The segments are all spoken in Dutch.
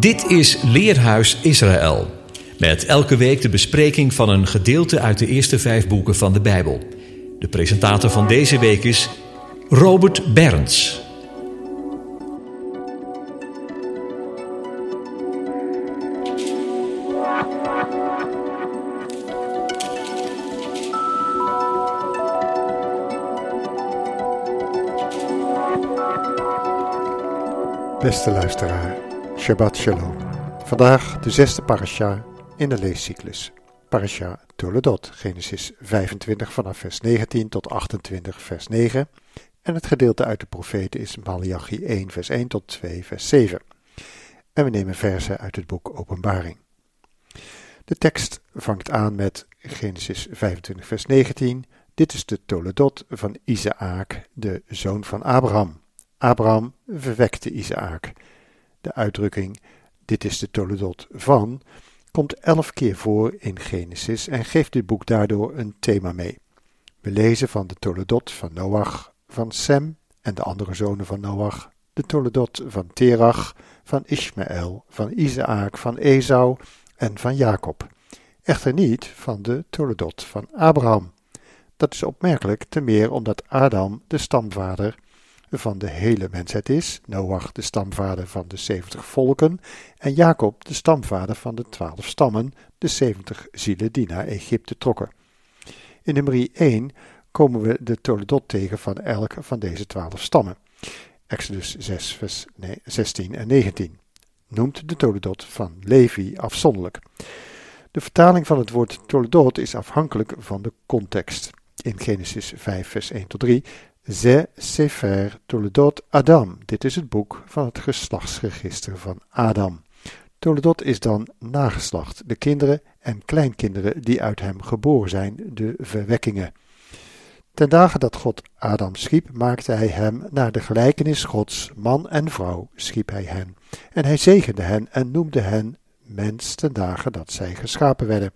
Dit is Leerhuis Israël. Met elke week de bespreking van een gedeelte uit de eerste vijf boeken van de Bijbel. De presentator van deze week is Robert Berends. Beste luisteraar, Shabbat Shalom. Vandaag de zesde parasha in de leescyclus. Parasha Toledot, Genesis 25 vanaf vers 19 tot 28 vers 9. En het gedeelte uit de profeten is Malachi 1 vers 1 tot 2 vers 7. En we nemen versen uit het boek Openbaring. De tekst vangt aan met Genesis 25 vers 19. Dit is de Toledot van Isaac, de zoon van Abraham. Abraham verwekte Isaac. De uitdrukking dit is de Toledot van komt elf keer voor in Genesis en geeft dit boek daardoor een thema mee. We lezen van de Toledot van Noach, van Sem en de andere zonen van Noach, de Toledot van Terach, van Ismaël, van Isaac, van Esau en van Jacob. Echter niet van de Toledot van Abraham. Dat is opmerkelijk, te meer omdat Adam de stamvader van de hele mensheid is, Noach de stamvader van de 70 volken en Jacob de stamvader van de 12 stammen, de 70 zielen die naar Egypte trokken. In nummer 1 komen we de Toledot tegen van elk van deze 12 stammen. Exodus 6, vers 16 en 19 noemt de Toledot van Levi afzonderlijk. De vertaling van het woord Toledot is afhankelijk van de context. In Genesis 5, vers 1 tot 3 Ze Sefer Toledot Adam. Dit is het boek van het geslachtsregister van Adam. Toledot is dan nageslacht, de kinderen en kleinkinderen die uit hem geboren zijn, de verwekkingen. Ten dagen dat God Adam schiep, maakte hij hem naar de gelijkenis Gods, man en vrouw schiep hij hen. En hij zegende hen en noemde hen mens ten dagen dat zij geschapen werden.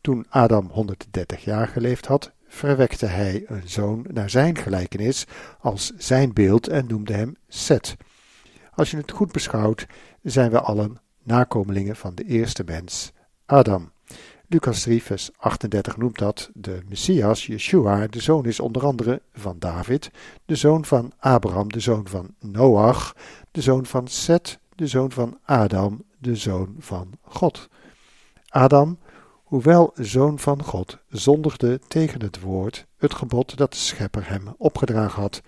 Toen Adam 130 jaar geleefd had, verwekte hij een zoon naar zijn gelijkenis als zijn beeld en noemde hem Set. Als je het goed beschouwt, zijn we allen nakomelingen van de eerste mens, Adam. Lucas 3, vers 38 noemt dat de Messias, Yeshua, de zoon is onder andere van David, de zoon van Abraham, de zoon van Noach, de zoon van Set, de zoon van Adam, de zoon van God. Adam hoewel zoon van God, zondigde tegen het woord, het gebod dat de schepper hem opgedragen had.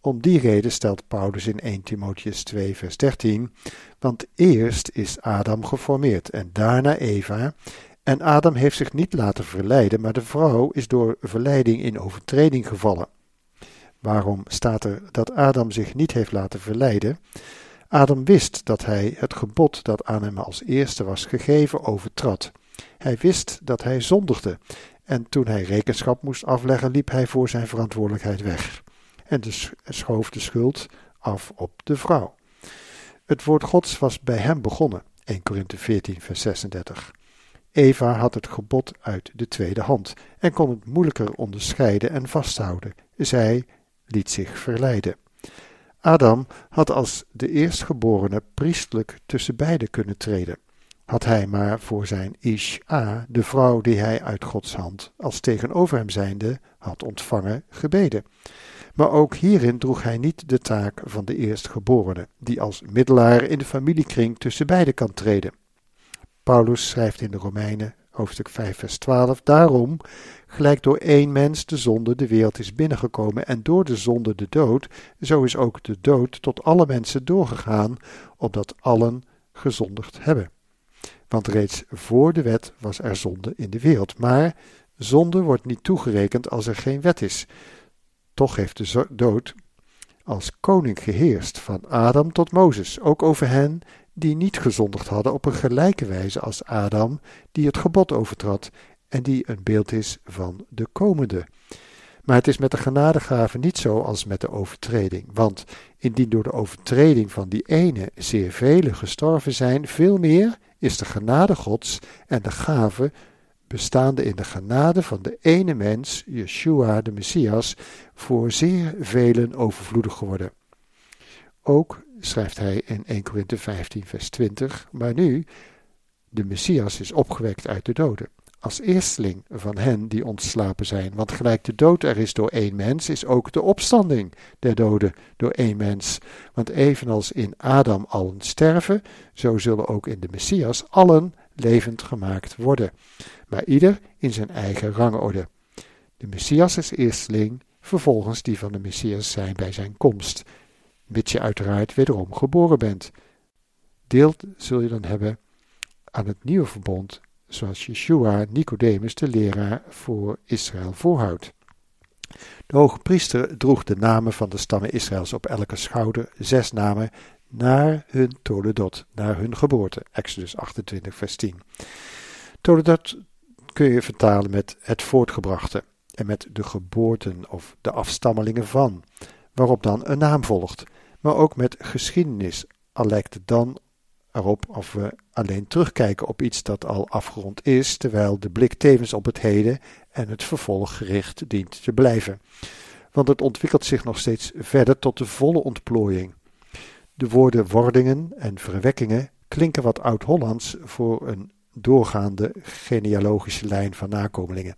Om die reden stelt Paulus in 1 Timotheus 2 vers 13, want eerst is Adam geformeerd en daarna Eva, en Adam heeft zich niet laten verleiden, maar de vrouw is door verleiding in overtreding gevallen. Waarom staat er dat Adam zich niet heeft laten verleiden? Adam wist dat hij het gebod dat aan hem als eerste was gegeven overtrad. Hij wist dat hij zondigde, en toen hij rekenschap moest afleggen, liep hij voor zijn verantwoordelijkheid weg en dus schoof de schuld af op de vrouw. Het woord Gods was bij hem begonnen, 1 Korinthe 14, vers 36. Eva had het gebod uit de tweede hand en kon het moeilijker onderscheiden en vasthouden. Zij liet zich verleiden. Adam had als de eerstgeborene priestelijk tussen beiden kunnen treden had hij maar voor zijn Ish-A, de vrouw die hij uit Gods hand als tegenover hem zijnde had ontvangen, gebeden. Maar ook hierin droeg hij niet de taak van de eerstgeborene, die als middelaar in de familiekring tussen beiden kan treden. Paulus schrijft in de Romeinen, hoofdstuk 5, vers 12, daarom, gelijk door één mens de zonde de wereld is binnengekomen en door de zonde de dood, zo is ook de dood tot alle mensen doorgegaan, opdat allen gezondigd hebben. Want reeds voor de wet was er zonde in de wereld. Maar zonde wordt niet toegerekend als er geen wet is. Toch heeft de dood als koning geheerst, van Adam tot Mozes, ook over hen die niet gezondigd hadden op een gelijke wijze als Adam, die het gebod overtrad en die een beeld is van de komende. Maar het is met de genadegave niet zo als met de overtreding, want indien door de overtreding van die ene zeer velen gestorven zijn, veel meer is de genade Gods en de gave bestaande in de genade van de ene mens, Yeshua de Messias, voor zeer velen overvloedig geworden. Ook schrijft hij in 1 Korinthe 15, vers 20. Maar nu, de Messias is opgewekt uit de doden. Als eersteling van hen die ontslapen zijn. Want gelijk de dood er is door één mens, is ook de opstanding der doden door één mens. Want evenals in Adam allen sterven, zo zullen ook in de Messias allen levend gemaakt worden. Maar ieder in zijn eigen rangorde. De Messias is eersteling, vervolgens die van de Messias zijn bij zijn komst mits je uiteraard wederom geboren bent. Deel zul je dan hebben aan het nieuwe verbond, zoals Yeshua Nicodemus de leraar voor Israël voorhoudt. De hoge priester droeg de namen van de stammen Israëls op elke schouder, zes namen, naar hun toledot, naar hun geboorte. Exodus 28, vers 10. Toledot kun je vertalen met het voortgebrachte en met de geboorten of de afstammelingen van, waarop dan een naam volgt maar ook met geschiedenis, al lijkt het dan erop of we alleen terugkijken op iets dat al afgerond is, terwijl de blik tevens op het heden en het vervolg gericht dient te blijven. Want het ontwikkelt zich nog steeds verder tot de volle ontplooiing. De woorden wordingen en verwekkingen klinken wat oud-Hollands voor een doorgaande genealogische lijn van nakomelingen.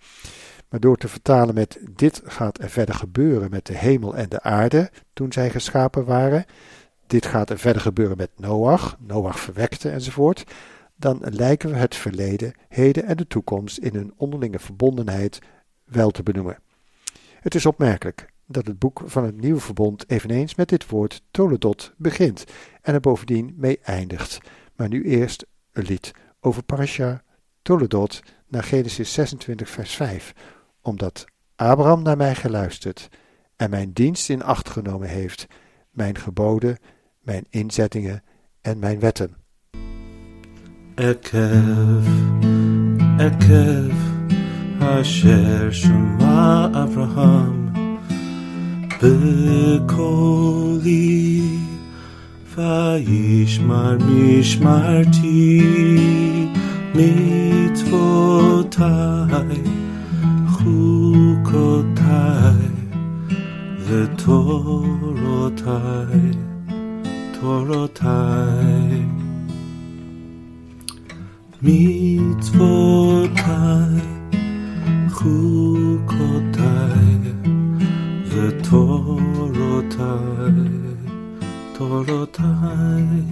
Maar door te vertalen met dit gaat er verder gebeuren met de hemel en de aarde toen zij geschapen waren, dit gaat er verder gebeuren met Noach, Noach verwekte enzovoort, dan lijken we het verleden, heden en de toekomst in hun onderlinge verbondenheid wel te benoemen. Het is opmerkelijk dat het boek van het Nieuwe Verbond eveneens met dit woord Toledot begint en er bovendien mee eindigt. Maar nu eerst een lied over Parasha Toledot naar Genesis 26 vers 5, omdat Abraham naar mij geluisterd en mijn dienst in acht genomen heeft, mijn geboden, mijn inzettingen en mijn wetten. Ekev, Ekev, Asher Shema Abraham, Bekoli, Vaishmar Mishmarti, Mitzvotai, Chukotai, Torotai, Torotai, Mitzvotai, Chukotai, Torotai, Torotai,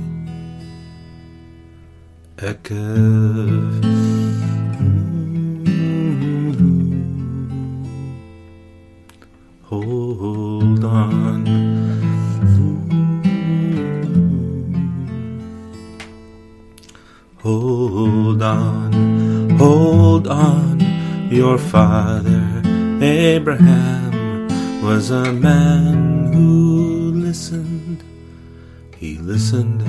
Ekev. Mm-hmm. hold on. Hold on, hold on. Your father Abraham was a man who listened. He listened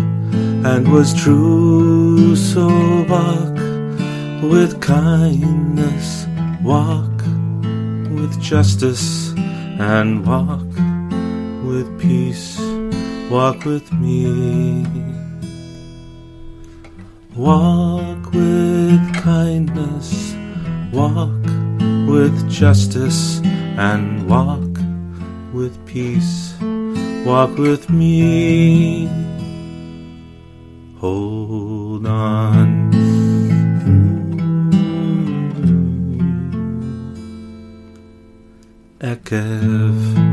and was true, so walk with kindness, walk with justice and walk with peace, walk with me. Walk with kindness, walk with justice, and walk with peace, walk with me. Hold on. Ekev.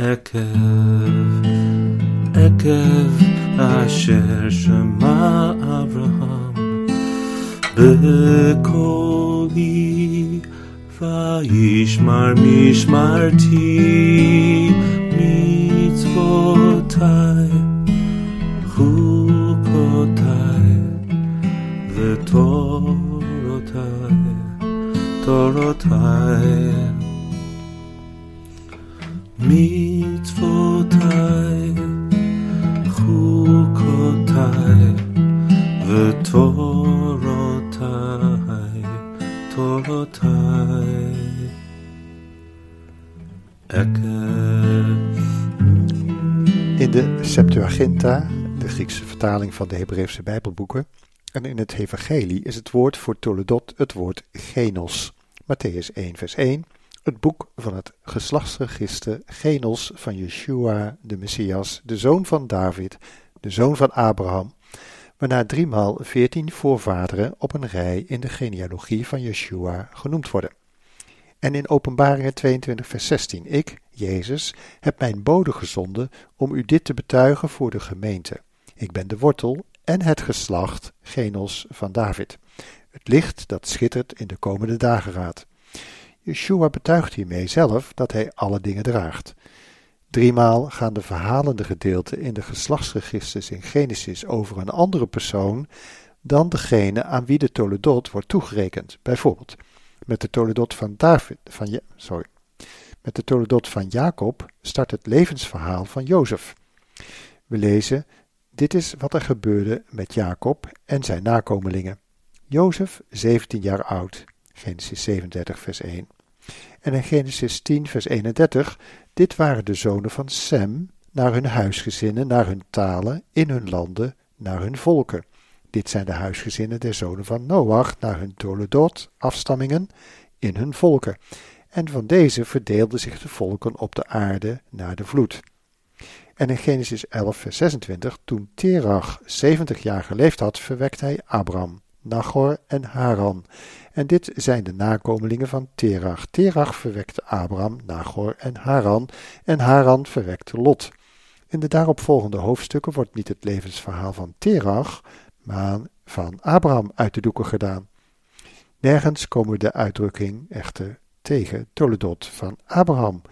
Ekev, Ekev, Asher Shema Avraham, Bekoli, Vaishmar Mishmarti, Mitzvotai, Torotai, Torotai, In de Septuaginta, de Griekse vertaling van de Hebreeuwse Bijbelboeken, en in het Evangelie is het woord voor Toledot het woord genos. Matthäus 1 vers 1, het boek van het geslachtsregister Genos van Yeshua, de Messias, de zoon van David, de zoon van Abraham, waarna driemaal veertien voorvaderen op een rij in de genealogie van Yeshua genoemd worden. En in Openbaringen 22, vers 16: Ik, Jezus, heb mijn bode gezonden om u dit te betuigen voor de gemeente. Ik ben de wortel en het geslacht Genos van David. Het licht dat schittert in de komende dageraad. Yeshua betuigt hiermee zelf dat hij alle dingen draagt. Driemaal gaan de verhalende gedeelten in de geslachtsregisters in Genesis over een andere persoon dan degene aan wie de Toledot wordt toegerekend. Bijvoorbeeld, met de Toledot van David, van, sorry, met de Toledot van Jacob start het levensverhaal van Jozef. We lezen, dit is wat er gebeurde met Jacob en zijn nakomelingen. Jozef, 17 jaar oud, Genesis 37, vers 1. En in Genesis 10, vers 31, dit waren de zonen van Sem, naar hun huisgezinnen, naar hun talen, in hun landen, naar hun volken. Dit zijn de huisgezinnen der zonen van Noach, naar hun Toledot, afstammingen, in hun volken. En van deze verdeelden zich de volken op de aarde naar de vloed. En in Genesis 11, vers 26, toen Terach 70 jaar geleefd had, verwekte hij Abram. Nachor en Haran. En dit zijn de nakomelingen van Terach. Terach verwekte Abraham, Nachor en Haran, en Haran verwekte Lot. In de daaropvolgende hoofdstukken wordt niet het levensverhaal van Terach, maar van Abraham uit de doeken gedaan. Nergens komen we de uitdrukking echter tegen Toledot van Abraham.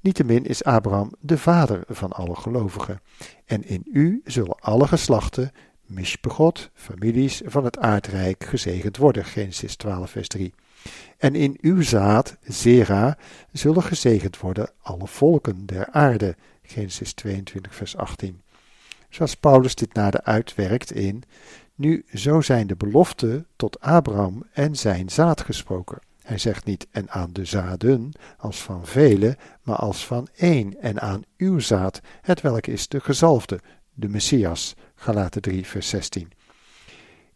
Niettemin is Abraham de vader van alle gelovigen. En in u zullen alle geslachten Mishpegot, families van het aardrijk, gezegend worden. Genesis 12, vers 3. En in uw zaad, Zera, zullen gezegend worden alle volken der aarde. Genesis 22, vers 18. Zoals Paulus dit nader uitwerkt in, nu zo zijn de beloften tot Abraham en zijn zaad gesproken. Hij zegt niet en aan de zaden als van velen, maar als van één en aan uw zaad, het welk is de gezalfde, de Messias. Galaten 3, vers 16.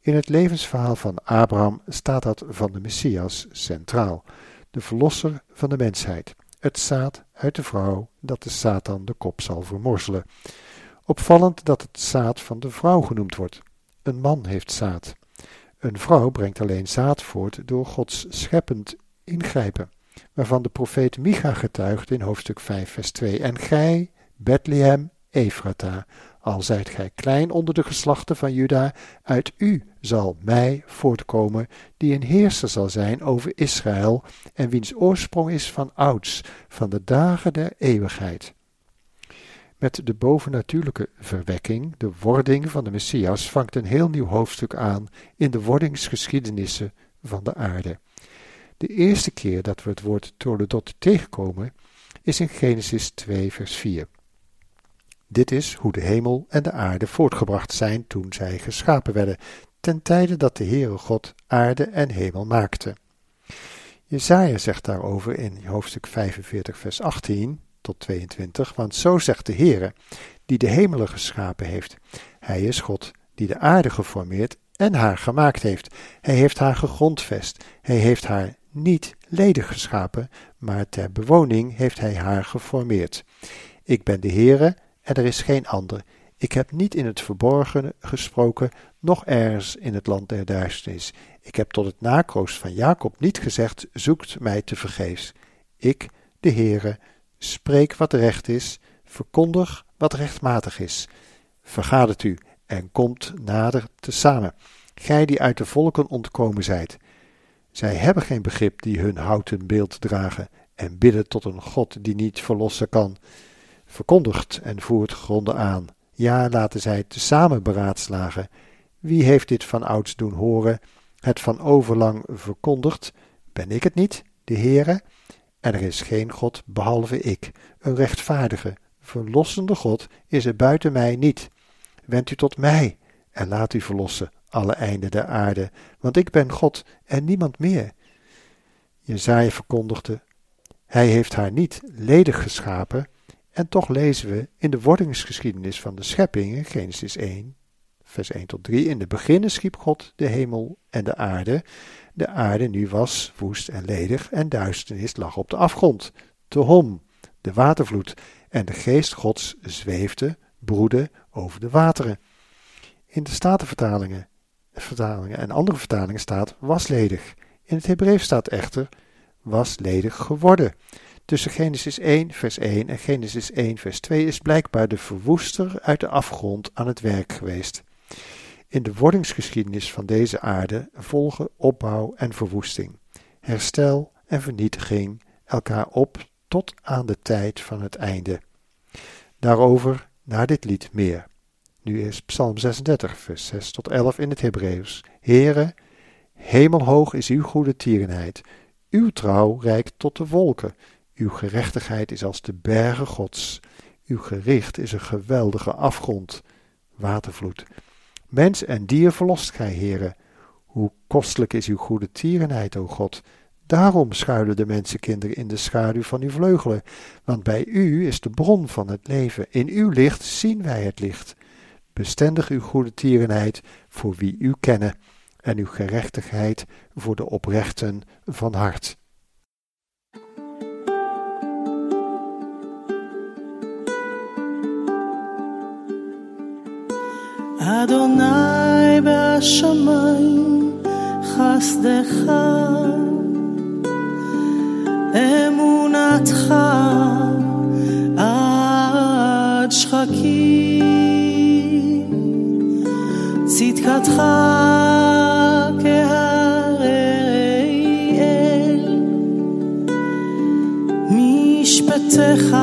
In het levensverhaal van Abraham staat dat van de Messias centraal, de verlosser van de mensheid, het zaad uit de vrouw dat de Satan de kop zal vermorzelen. Opvallend dat het zaad van de vrouw genoemd wordt. Een man heeft zaad. Een vrouw brengt alleen zaad voort door Gods scheppend ingrijpen, waarvan de profeet Micha getuigt in hoofdstuk 5, vers 2. En gij, Bethlehem, Ephrata, al zijt gij klein onder de geslachten van Juda, uit u zal mij voortkomen, die een heerser zal zijn over Israël, en wiens oorsprong is van ouds, van de dagen der eeuwigheid. Met de bovennatuurlijke verwekking, de wording van de Messias, vangt een heel nieuw hoofdstuk aan in de wordingsgeschiedenissen van de aarde. De eerste keer dat we het woord Toledot tegenkomen is in Genesis 2, vers 4. Dit is hoe de hemel en de aarde voortgebracht zijn toen zij geschapen werden, ten tijde dat de Heere God aarde en hemel maakte. Jezaja zegt daarover in hoofdstuk 45 vers 18 tot 22, want zo zegt de Heere, die de hemelen geschapen heeft. Hij is God, die de aarde geformeerd en haar gemaakt heeft. Hij heeft haar gegrondvest. Hij heeft haar niet ledig geschapen, maar ter bewoning heeft hij haar geformeerd. Ik ben de Heere, en er is geen ander. Ik heb niet in het verborgen gesproken, noch ergens in het land der duisternis. Ik heb tot het nakroost van Jacob niet gezegd, zoekt mij te vergeefs. Ik, de Heere, spreek wat recht is, verkondig wat rechtmatig is. Vergadert u en komt nader tezamen, gij die uit de volken ontkomen zijt. Zij hebben geen begrip die hun houten beeld dragen en bidden tot een God die niet verlossen kan verkondigt en voert gronden aan. Ja, laten zij tezamen beraadslagen. Wie heeft dit van ouds doen horen, het van overlang verkondigd? Ben ik het niet, de Heere? En er is geen God behalve ik, een rechtvaardige, verlossende God is er buiten mij niet. Wend u tot mij en laat u verlossen, alle einden der aarde, want ik ben God en niemand meer. Jezaja verkondigde, hij heeft haar niet ledig geschapen, en toch lezen we in de wordingsgeschiedenis van de schepping in Genesis 1, vers 1 tot 3. In de beginnen schiep God de hemel en de aarde. de aarde nu was woest en ledig en duisternis lag op de afgrond. De hom, de watervloed en de geest gods zweefde, broedde over de wateren. In de Statenvertalingen vertalingen en andere vertalingen staat was ledig. In het Hebreeuws staat echter was ledig geworden. Tussen Genesis 1 vers 1 en Genesis 1 vers 2 is blijkbaar de verwoester uit de afgrond aan het werk geweest. In de wordingsgeschiedenis van deze aarde volgen opbouw en verwoesting, herstel en vernietiging elkaar op tot aan de tijd van het einde. Daarover na dit lied meer. Nu is Psalm 36, vers 6 tot 11 in het Hebreeuws. Heere, hemelhoog is uw goede tierenheid, uw trouw reikt tot de wolken, uw gerechtigheid is als de bergen gods, uw gericht is een geweldige afgrond, watervloed. Mens en dier verlost gij, Heere. Hoe kostelijk is uw goede tierenheid, o God. Daarom schuilen de mensenkinderen in de schaduw van uw vleugelen, want bij u is de bron van het leven. In uw licht zien wij het licht. Bestendig uw goede tierenheid voor wie u kennen, en uw gerechtigheid voor de oprechten van hart. אדוני בשמיים חסדך אמונתך עד שחקים. צדקתך כהרי אל משפטיך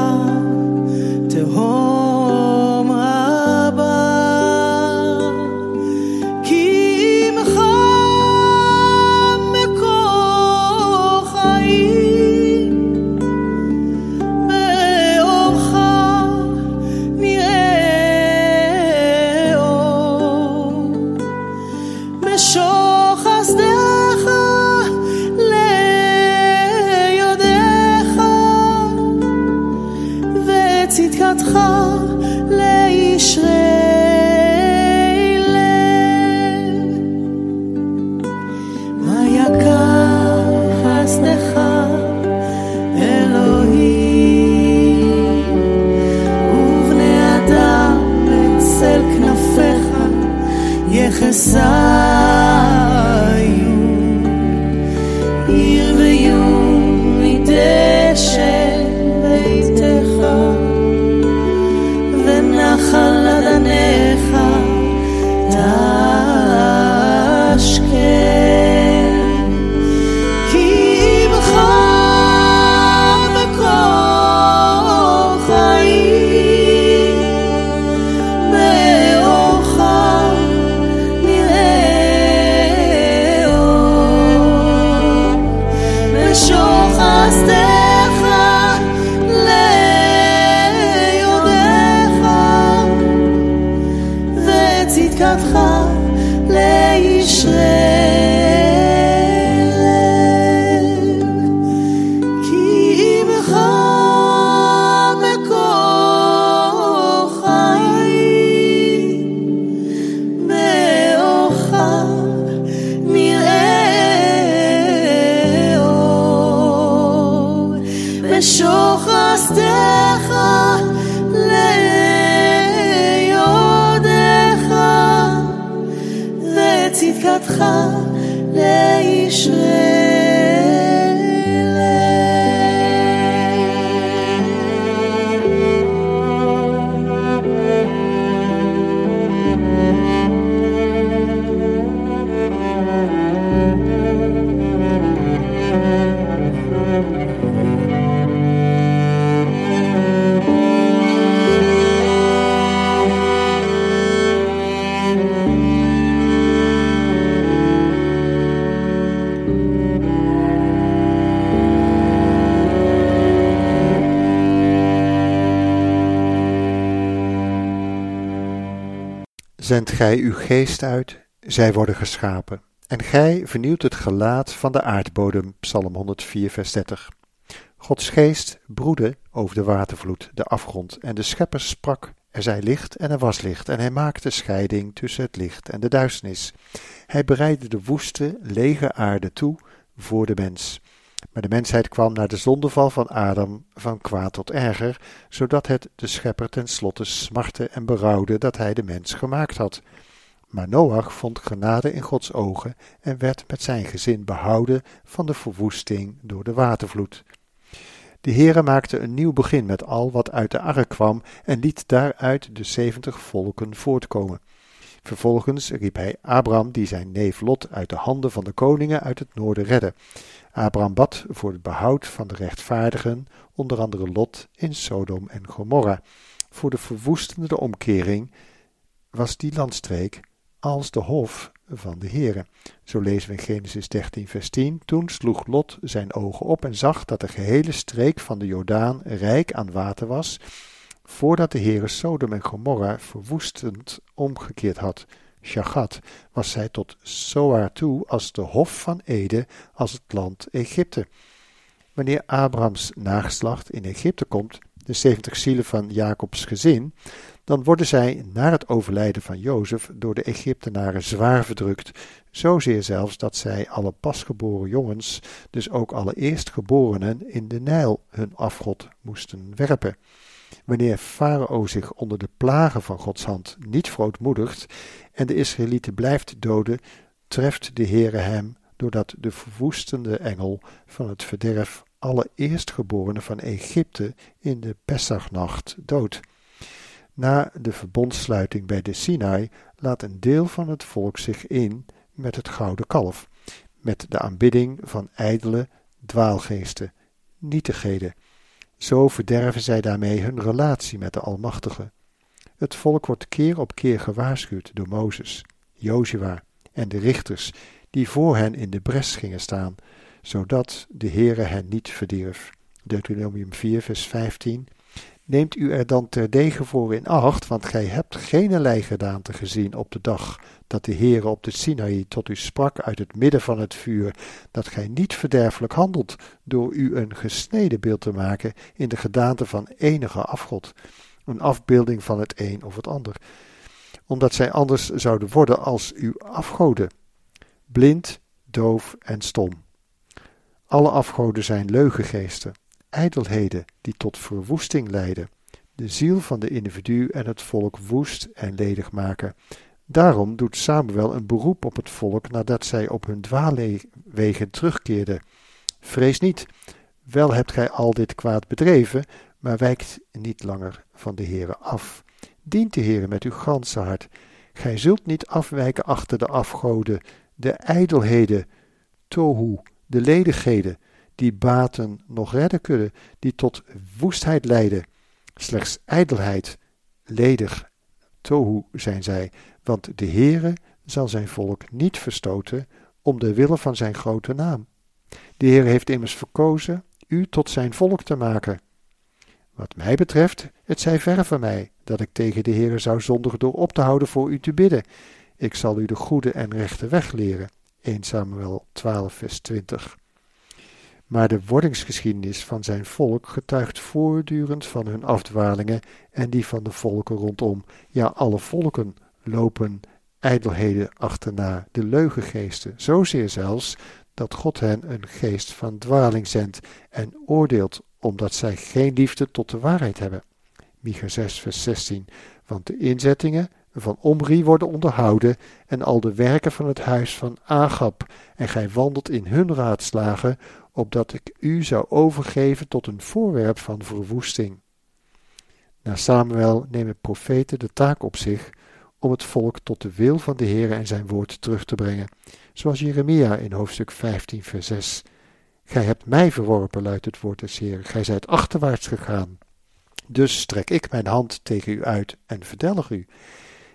gij uw geest uit, zij worden geschapen. En gij vernieuwt het gelaat van de aardbodem. Psalm 104, vers 30. Gods geest broedde over de watervloed, de afgrond, en de schepper sprak Er zij licht en er was licht, en hij maakte scheiding tussen het licht en de duisternis. Hij bereidde de woeste, lege aarde toe voor de mens. Maar de mensheid kwam na de zondeval van Adam van kwaad tot erger, zodat het de schepper ten slotte smarte en berouwde dat hij de mens gemaakt had. Maar Noach vond genade in Gods ogen en werd met zijn gezin behouden van de verwoesting door de watervloed. De Heere maakte een nieuw begin met al wat uit de ark kwam en liet daaruit de zeventig volken voortkomen. Vervolgens riep hij Abraham, die zijn neef Lot uit de handen van de koningen uit het noorden redde. Abraham bad voor het behoud van de rechtvaardigen, onder andere Lot in Sodom en Gomorra. Voor de verwoestende omkering was die landstreek als de hof van de Heere. Zo lezen we in Genesis 13, vers 10. Toen sloeg Lot zijn ogen op en zag dat de gehele streek van de Jordaan rijk aan water was, voordat de Heere Sodom en Gomorra verwoestend omgekeerd had. Shagat was zij tot Zoar toe als de hof van Ede, als het land Egypte. Wanneer Abrahams nageslacht in Egypte komt, de zeventig zielen van Jacobs gezin, dan worden zij na het overlijden van Jozef door de Egyptenaren zwaar verdrukt, zozeer zelfs dat zij alle pasgeboren jongens, dus ook alle eerstgeborenen, in de Nijl hun afgod moesten werpen. Wanneer Farao zich onder de plagen van Gods hand niet verootmoedigt en de Israëlieten blijft doden, treft de Heere hem doordat de verwoestende engel van het verderf alle eerstgeborenen van Egypte in de Pesachnacht dood. Na de verbondsluiting bij de Sinai laat een deel van het volk zich in met het gouden kalf, met de aanbidding van ijdele dwaalgeesten, nietigheden. Zo verderven zij daarmee hun relatie met de Almachtige. Het volk wordt keer op keer gewaarschuwd door Mozes, Jozua en de richters die voor hen in de bres gingen staan, zodat de Heere hen niet verdierf. Deuteronomium 4 vers 15 Neemt u er dan terdege voor in acht, want gij hebt geen gedaante gezien op de dag dat de Heere op de Sinaï tot u sprak uit het midden van het vuur, dat gij niet verderfelijk handelt door u een gesneden beeld te maken in de gedaante van enige afgod, een afbeelding van het een of het ander, omdat zij anders zouden worden als uw afgoden, blind, doof en stom. Alle afgoden zijn leugengeesten ijdelheden die tot verwoesting leiden, de ziel van de individu en het volk woest en ledig maken. Daarom doet Samuel een beroep op het volk nadat zij op hun dwaalwegen terugkeerden. Vrees niet, wel hebt gij al dit kwaad bedreven, maar wijkt niet langer van de Heere af. Dient de Heere met uw ganse hart. Gij zult niet afwijken achter de afgoden, de ijdelheden, tohu, de ledigheden, die baten nog redden kunnen, die tot woestheid leiden. Slechts ijdelheid, ledig, tohu zijn zij, want de Heere zal zijn volk niet verstoten om de wille van zijn grote naam. De Heer heeft immers verkozen u tot zijn volk te maken. Wat mij betreft, het zij ver van mij dat ik tegen de Heere zou zondigen door op te houden voor u te bidden. Ik zal u de goede en rechte weg leren. 1 Samuel 12 vers 20 maar de wordingsgeschiedenis van zijn volk getuigt voortdurend van hun afdwalingen en die van de volken rondom. Ja, alle volken lopen ijdelheden achterna, de leugengeesten, zozeer zelfs dat God hen een geest van dwaling zendt en oordeelt, omdat zij geen liefde tot de waarheid hebben. Micha 6, vers 16. Want de inzettingen van Omri worden onderhouden en al de werken van het huis van Agab, en gij wandelt in hun raadslagen, opdat ik u zou overgeven tot een voorwerp van verwoesting. Na Samuel nemen profeten de taak op zich om het volk tot de wil van de Heer en zijn woord terug te brengen, zoals Jeremia in hoofdstuk 15 vers 6. Gij hebt mij verworpen, luidt het woord des Heer, gij zijt achterwaarts gegaan. Dus strek ik mijn hand tegen u uit en verdelg u.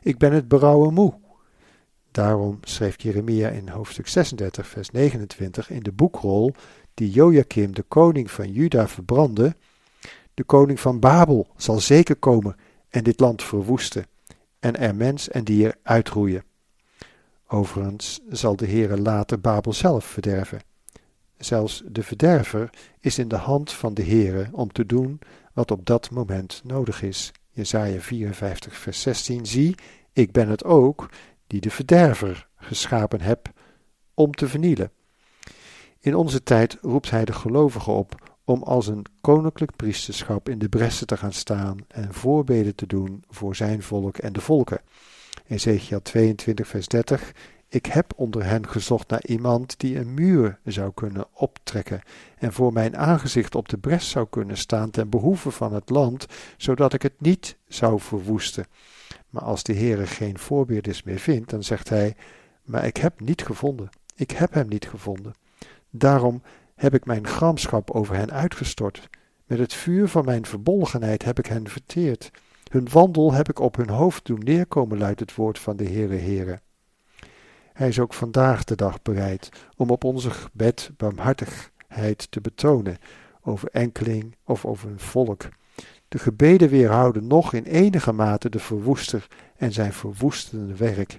Ik ben het berouwen moe. Daarom schreef Jeremia in hoofdstuk 36, vers 29 in de boekrol die Joachim, de koning van Juda, verbrandde, de koning van Babel zal zeker komen en dit land verwoesten, en er mens en dier uitroeien. Overigens zal de Heere later Babel zelf verderven. Zelfs de verderver is in de hand van de Heere om te doen wat op dat moment nodig is. Jesaja 54 vers 16, zie, ik ben het ook die de verderver geschapen heb om te vernielen. In onze tijd roept hij de gelovigen op om als een koninklijk priesterschap in de bressen te gaan staan en voorbeden te doen voor zijn volk en de volken. Ezekiel 22 vers 30 ik heb onder hen gezocht naar iemand die een muur zou kunnen optrekken en voor mijn aangezicht op de bres zou kunnen staan ten behoeve van het land, zodat ik het niet zou verwoesten. Maar als de Heere geen voorbeelders meer vindt, dan zegt hij, maar ik heb niet gevonden, ik heb hem niet gevonden. Daarom heb ik mijn gramschap over hen uitgestort. Met het vuur van mijn verbolgenheid heb ik hen verteerd. Hun wandel heb ik op hun hoofd doen neerkomen, luidt het woord van de Heere Heere. Hij is ook vandaag de dag bereid om op onze gebed barmhartigheid te betonen over enkeling of over een volk. De gebeden weerhouden nog in enige mate de verwoester en zijn verwoestende werk.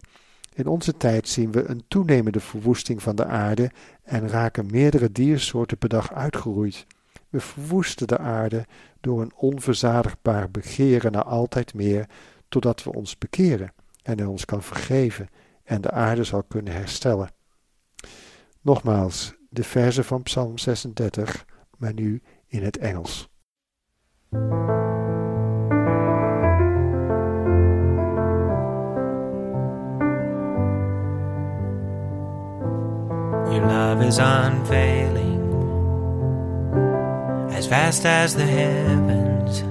In onze tijd zien we een toenemende verwoesting van de aarde en raken meerdere diersoorten per dag uitgeroeid. We verwoesten de aarde door een onverzadigbaar begeren naar altijd meer, totdat we ons bekeren en hij ons kan vergeven en de aarde zal kunnen herstellen. Nogmaals, de verzen van Psalm 36, maar nu in het Engels. Your love is unfailing, as vast as the heavens.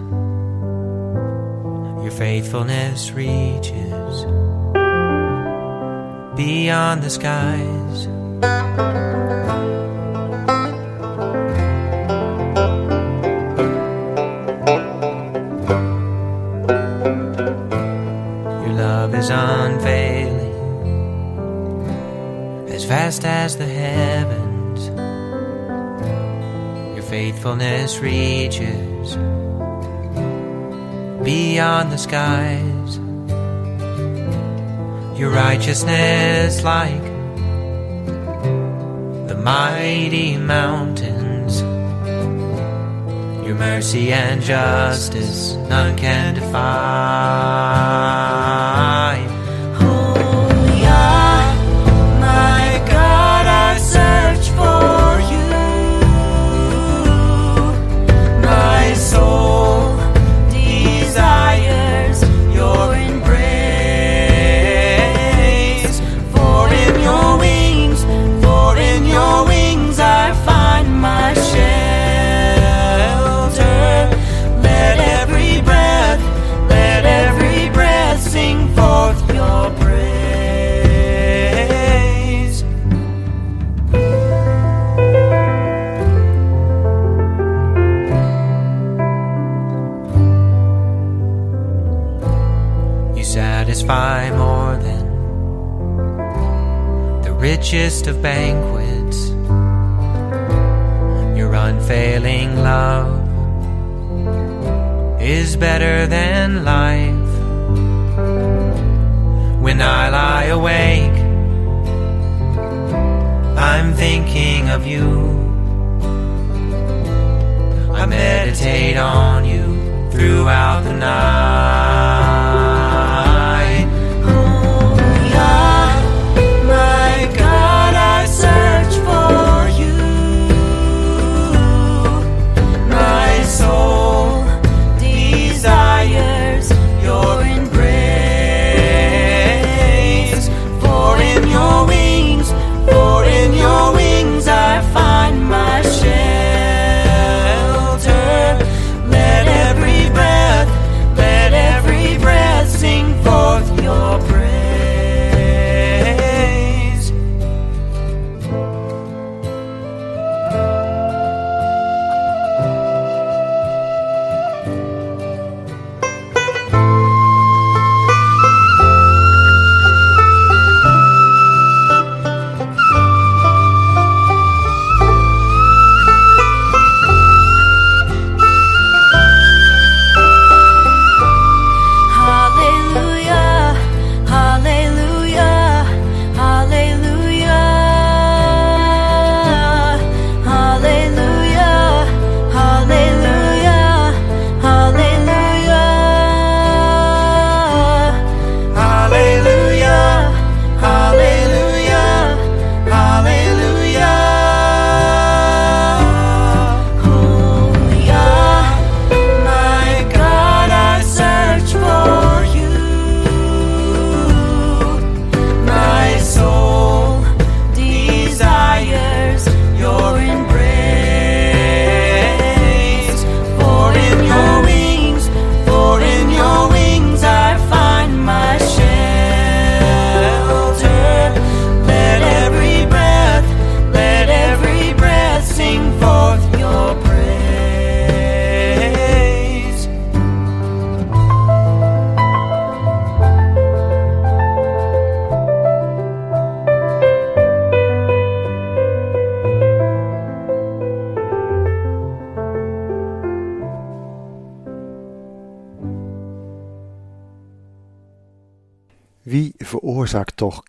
Your faithfulness reaches beyond the skies. As vast as the heavens. Your faithfulness reaches beyond the skies. Your righteousness like the mighty mountains. Your mercy and justice none can define. Richest of banquets. Your unfailing love is better than life. When I lie awake, I'm thinking of you. I meditate on you throughout the night.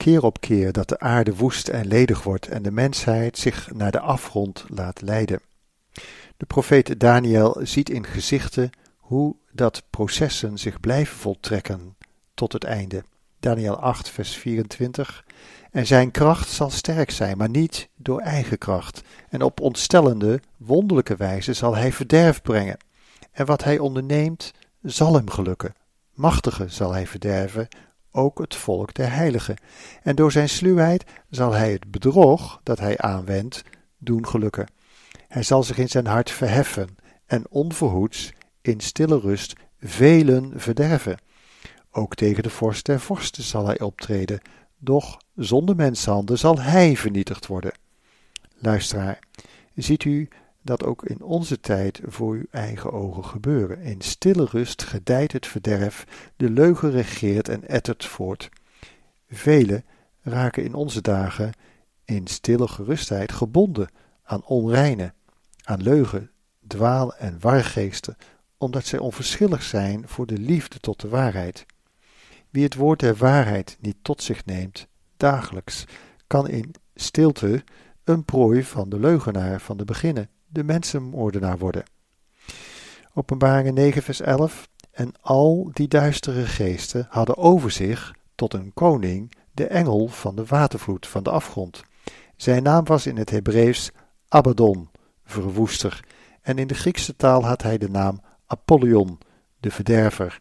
Keer op keer dat de aarde woest en ledig wordt en de mensheid zich naar de afgrond laat leiden? De profeet Daniel ziet in gezichten hoe dat processen zich blijven voltrekken tot het einde. Daniel 8, vers 24. En zijn kracht zal sterk zijn, maar niet door eigen kracht. En op ontstellende, wonderlijke wijze zal hij verderf brengen. En wat hij onderneemt, zal hem gelukken. Machtige zal hij verderven, ook het volk der heiligen. En door zijn sluwheid zal hij het bedrog dat hij aanwendt doen gelukken. Hij zal zich in zijn hart verheffen en onverhoeds in stille rust velen verderven. Ook tegen de vorst der vorsten zal hij optreden, doch zonder menshanden zal hij vernietigd worden. Luisteraar, ziet u dat ook in onze tijd voor uw eigen ogen gebeuren. In stille rust gedijt het verderf, de leugen regeert en ettert voort. Velen raken in onze dagen in stille gerustheid gebonden aan onreine, aan leugen, dwaal en wargeesten, omdat zij onverschillig zijn voor de liefde tot de waarheid. Wie het woord der waarheid niet tot zich neemt, dagelijks, kan in stilte een prooi van de leugenaar van de beginnen, de mensenmoordenaar worden. Openbaringen 9 vers 11 En al die duistere geesten hadden over zich tot een koning de engel van de watervloed van de afgrond. Zijn naam was in het Hebreeuws Abaddon, verwoester, en in de Griekse taal had hij de naam Apollyon, de verderver.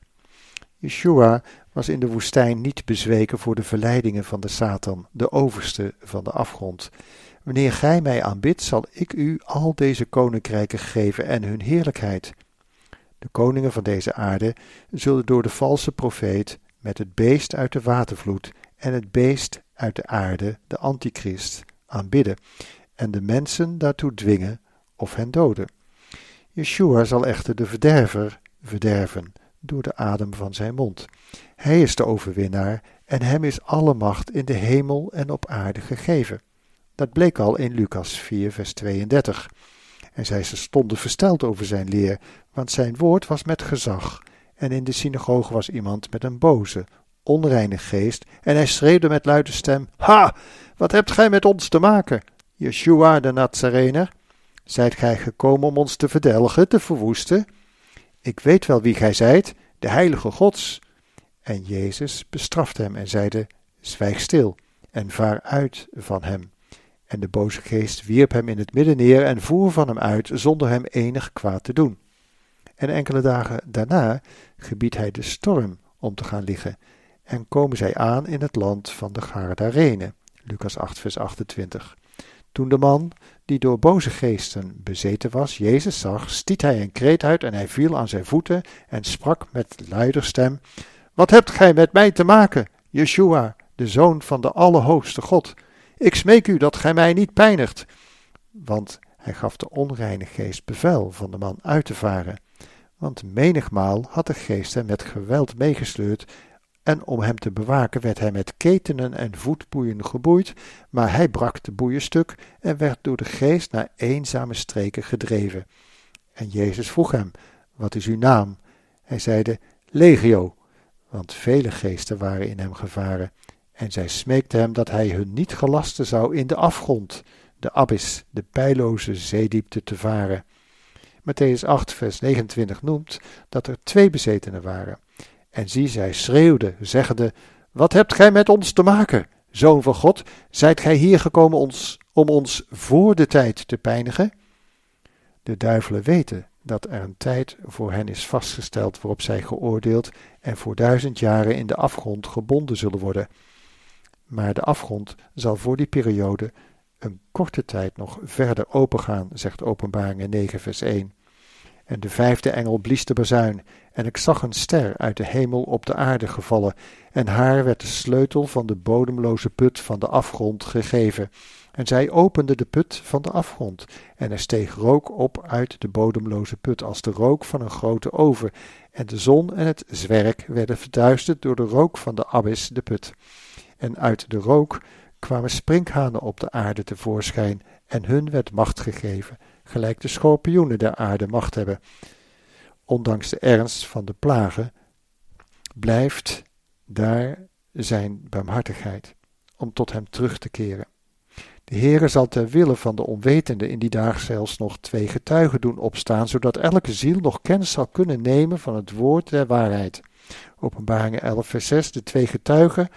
Yeshua was in de woestijn niet bezweken voor de verleidingen van de Satan, de overste van de afgrond. Wanneer gij mij aanbidt, zal ik u al deze koninkrijken geven en hun heerlijkheid. De koningen van deze aarde zullen door de valse profeet met het beest uit de watervloed en het beest uit de aarde, de antichrist, aanbidden en de mensen daartoe dwingen of hen doden. Yeshua zal echter de verderver verderven door de adem van zijn mond. Hij is de overwinnaar en hem is alle macht in de hemel en op aarde gegeven. Dat bleek al in Lucas 4, vers 32. En zij stonden versteld over zijn leer, want zijn woord was met gezag. En in de synagoge was iemand met een boze, onreine geest, en hij schreeuwde met luide stem: Ha! Wat hebt gij met ons te maken, Yeshua de Nazarener? Zijt gij gekomen om ons te verdelgen, te verwoesten? Ik weet wel wie gij zijt, de heilige Gods. En Jezus bestrafte hem en zeide: Zwijg stil en vaar uit van hem. En de boze geest wierp hem in het midden neer en voer van hem uit, zonder hem enig kwaad te doen. En enkele dagen daarna gebiedt hij de storm om te gaan liggen, en komen zij aan in het land van de Gardarene. Lucas 8, vers 28. Toen de man, die door boze geesten bezeten was, Jezus zag, stiet hij een kreet uit en hij viel aan zijn voeten en sprak met luider stem: Wat hebt gij met mij te maken, Yeshua, de zoon van de Allerhoogste God? Ik smeek u dat gij mij niet pijnigt. Want hij gaf de onreine geest bevel van de man uit te varen. Want menigmaal had de geest hem met geweld meegesleurd, en om hem te bewaken werd hij met ketenen en voetboeien geboeid, maar hij brak de boeien stuk en werd door de geest naar eenzame streken gedreven. En Jezus vroeg hem, wat is uw naam? Hij zeide, Legio, want vele geesten waren in hem gevaren. En zij smeekte hem dat hij hun niet gelasten zou in de afgrond, de abyss, de pijloze zeediepte te varen. Matthäus 8, vers 29 noemt dat er twee bezetenen waren. En zie, zij schreeuwde, zeggende, Wat hebt gij met ons te maken, Zoon van God? Zijt gij hier gekomen ons, om ons voor de tijd te pijnigen? De duivelen weten dat er een tijd voor hen is vastgesteld waarop zij geoordeeld en voor duizend jaren in de afgrond gebonden zullen worden maar de afgrond zal voor die periode een korte tijd nog verder opengaan, zegt Openbaringen 9 vers 1. En de vijfde engel blies de bazuin, en ik zag een ster uit de hemel op de aarde gevallen, en haar werd de sleutel van de bodemloze put van de afgrond gegeven. En zij opende de put van de afgrond, en er steeg rook op uit de bodemloze put, als de rook van een grote oven, en de zon en het zwerk werden verduisterd door de rook van de abyss, de put en uit de rook kwamen sprinkhanen op de aarde tevoorschijn, en hun werd macht gegeven, gelijk de schorpioenen der aarde macht hebben. Ondanks de ernst van de plagen blijft daar zijn barmhartigheid, om tot hem terug te keren. De Heere zal ter wille van de onwetende in die dag zelfs nog twee getuigen doen opstaan, zodat elke ziel nog kennis zal kunnen nemen van het woord der waarheid. Openbaringen 11 vers 6, de twee getuigen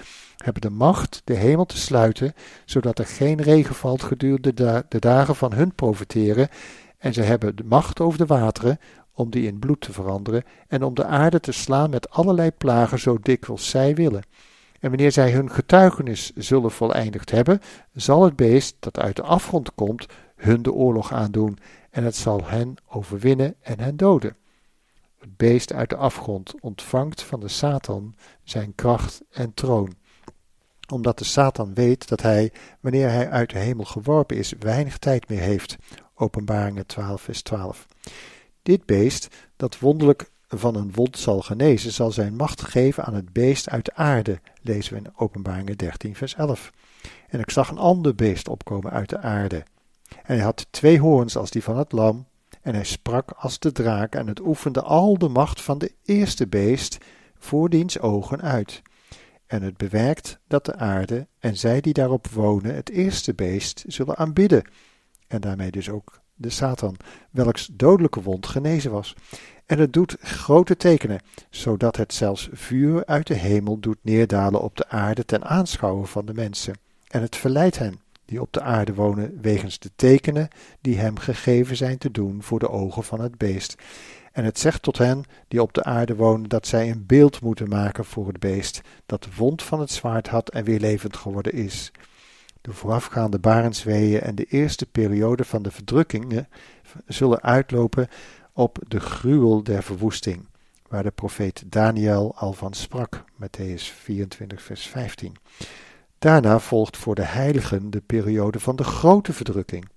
hebben de macht de hemel te sluiten, zodat er geen regen valt gedurende de dagen van hun profiteren, en ze hebben de macht over de wateren, om die in bloed te veranderen, en om de aarde te slaan met allerlei plagen, zo dikwijls zij willen. En wanneer zij hun getuigenis zullen voleindigd hebben, zal het beest dat uit de afgrond komt, hun de oorlog aandoen, en het zal hen overwinnen en hen doden. Het beest uit de afgrond ontvangt van de Satan zijn kracht en troon omdat de Satan weet dat hij, wanneer hij uit de hemel geworpen is, weinig tijd meer heeft. Openbaringen 12, vers 12. Dit beest, dat wonderlijk van een wond zal genezen, zal zijn macht geven aan het beest uit de aarde, lezen we in Openbaringen 13, vers 11. En ik zag een ander beest opkomen uit de aarde. En hij had twee hoorns als die van het lam, en hij sprak als de draak, en het oefende al de macht van de eerste beest voor diens ogen uit. En het bewerkt dat de aarde en zij die daarop wonen het eerste beest zullen aanbidden, en daarmee dus ook de Satan, welks dodelijke wond genezen was. En het doet grote tekenen, zodat het zelfs vuur uit de hemel doet neerdalen op de aarde ten aanschouwen van de mensen. En het verleidt hen, die op de aarde wonen, wegens de tekenen die hem gegeven zijn te doen voor de ogen van het beest. En het zegt tot hen die op de aarde wonen dat zij een beeld moeten maken voor het beest, dat de wond van het zwaard had en weer levend geworden is. De voorafgaande barensweeën en de eerste periode van de verdrukkingen zullen uitlopen op de gruwel der verwoesting, waar de profeet Daniel al van sprak, Matthäus 24, vers 15. Daarna volgt voor de heiligen de periode van de grote verdrukking,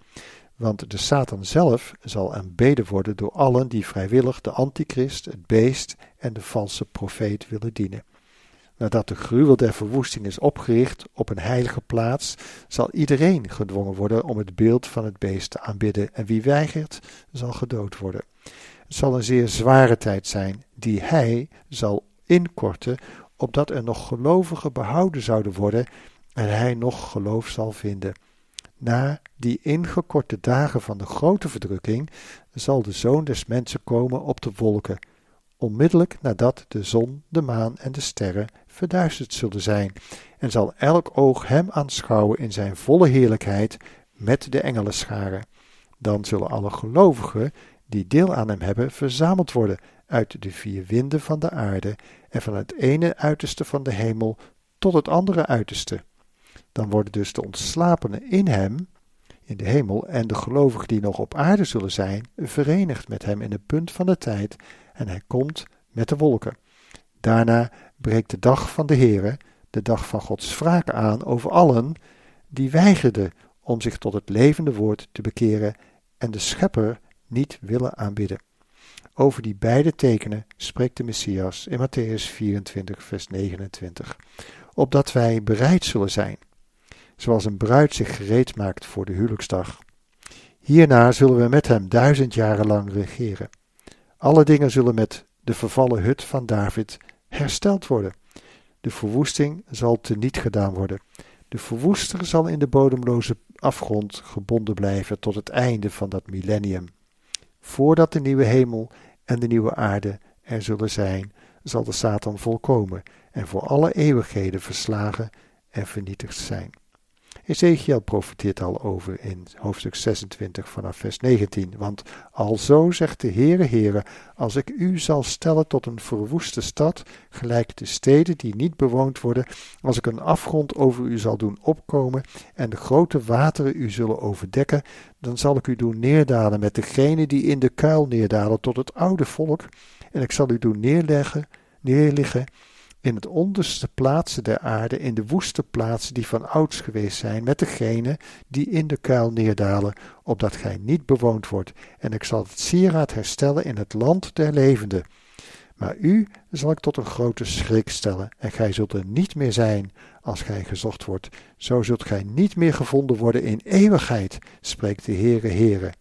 want de Satan zelf zal aanbeden worden door allen die vrijwillig de antichrist, het beest en de valse profeet willen dienen. Nadat de gruwel der verwoesting is opgericht op een heilige plaats, zal iedereen gedwongen worden om het beeld van het beest te aanbidden, en wie weigert, zal gedood worden. Het zal een zeer zware tijd zijn, die hij zal inkorten, opdat er nog gelovigen behouden zouden worden en hij nog geloof zal vinden. Na die ingekorte dagen van de grote verdrukking zal de zoon des mensen komen op de wolken, onmiddellijk nadat de zon, de maan en de sterren verduisterd zullen zijn, en zal elk oog hem aanschouwen in zijn volle heerlijkheid met de engelenscharen. Dan zullen alle gelovigen die deel aan hem hebben verzameld worden uit de vier winden van de aarde en van het ene uiterste van de hemel tot het andere uiterste. Dan worden dus de ontslapenen in hem, in de hemel, en de gelovigen die nog op aarde zullen zijn, verenigd met hem in een punt van de tijd, en hij komt met de wolken. Daarna breekt de dag van de Heere, de dag van Gods wraak aan over allen die weigerden om zich tot het levende woord te bekeren en de Schepper niet willen aanbidden. Over die beide tekenen spreekt de Messias in Matthäus 24, vers 29, opdat wij bereid zullen zijn zoals een bruid zich gereed maakt voor de huwelijksdag. Hierna zullen we met hem duizend jaren lang regeren. Alle dingen zullen met de vervallen hut van David hersteld worden. De verwoesting zal teniet gedaan worden. De verwoester zal in de bodemloze afgrond gebonden blijven tot het einde van dat millennium. Voordat de nieuwe hemel en de nieuwe aarde er zullen zijn, zal de Satan volkomen en voor alle eeuwigheden verslagen en vernietigd zijn. Ezekiel profiteert al over in hoofdstuk 26 vanaf vers 19. Want alzo zegt de Heere Heere, als ik u zal stellen tot een verwoeste stad, gelijk de steden die niet bewoond worden, als ik een afgrond over u zal doen opkomen en de grote wateren u zullen overdekken, dan zal ik u doen neerdalen met degenen die in de kuil neerdalen tot het oude volk, en ik zal u doen neerleggen, neerliggen in het onderste plaatsen der aarde, in de woeste plaatsen die van ouds geweest zijn, met degene die in de kuil neerdalen, opdat gij niet bewoond wordt, en ik zal het sieraad herstellen in het land der levenden. Maar u zal ik tot een grote schrik stellen, en gij zult er niet meer zijn als gij gezocht wordt. Zo zult gij niet meer gevonden worden in eeuwigheid, spreekt de Heere Heere.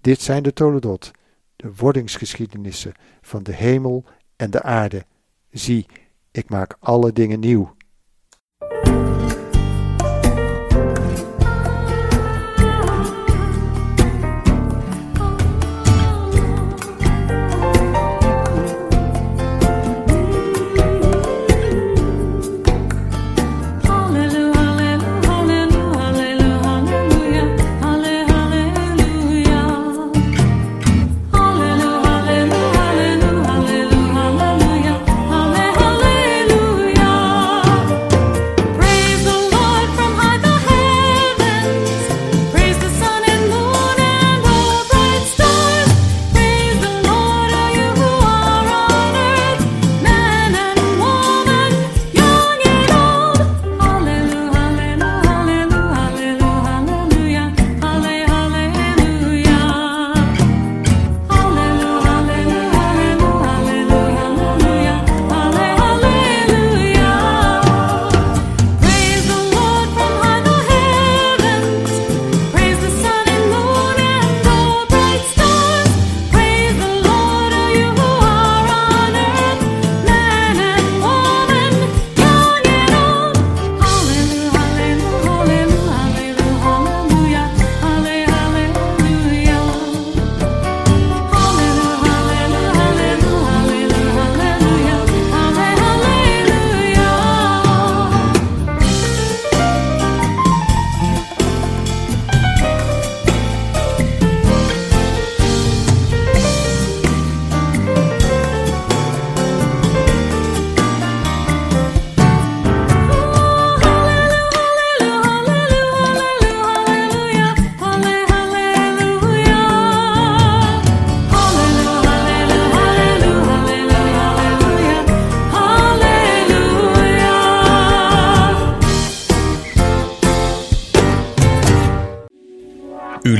Dit zijn de Toledot, de wordingsgeschiedenissen van de hemel en de aarde. Zie, ik maak alle dingen nieuw.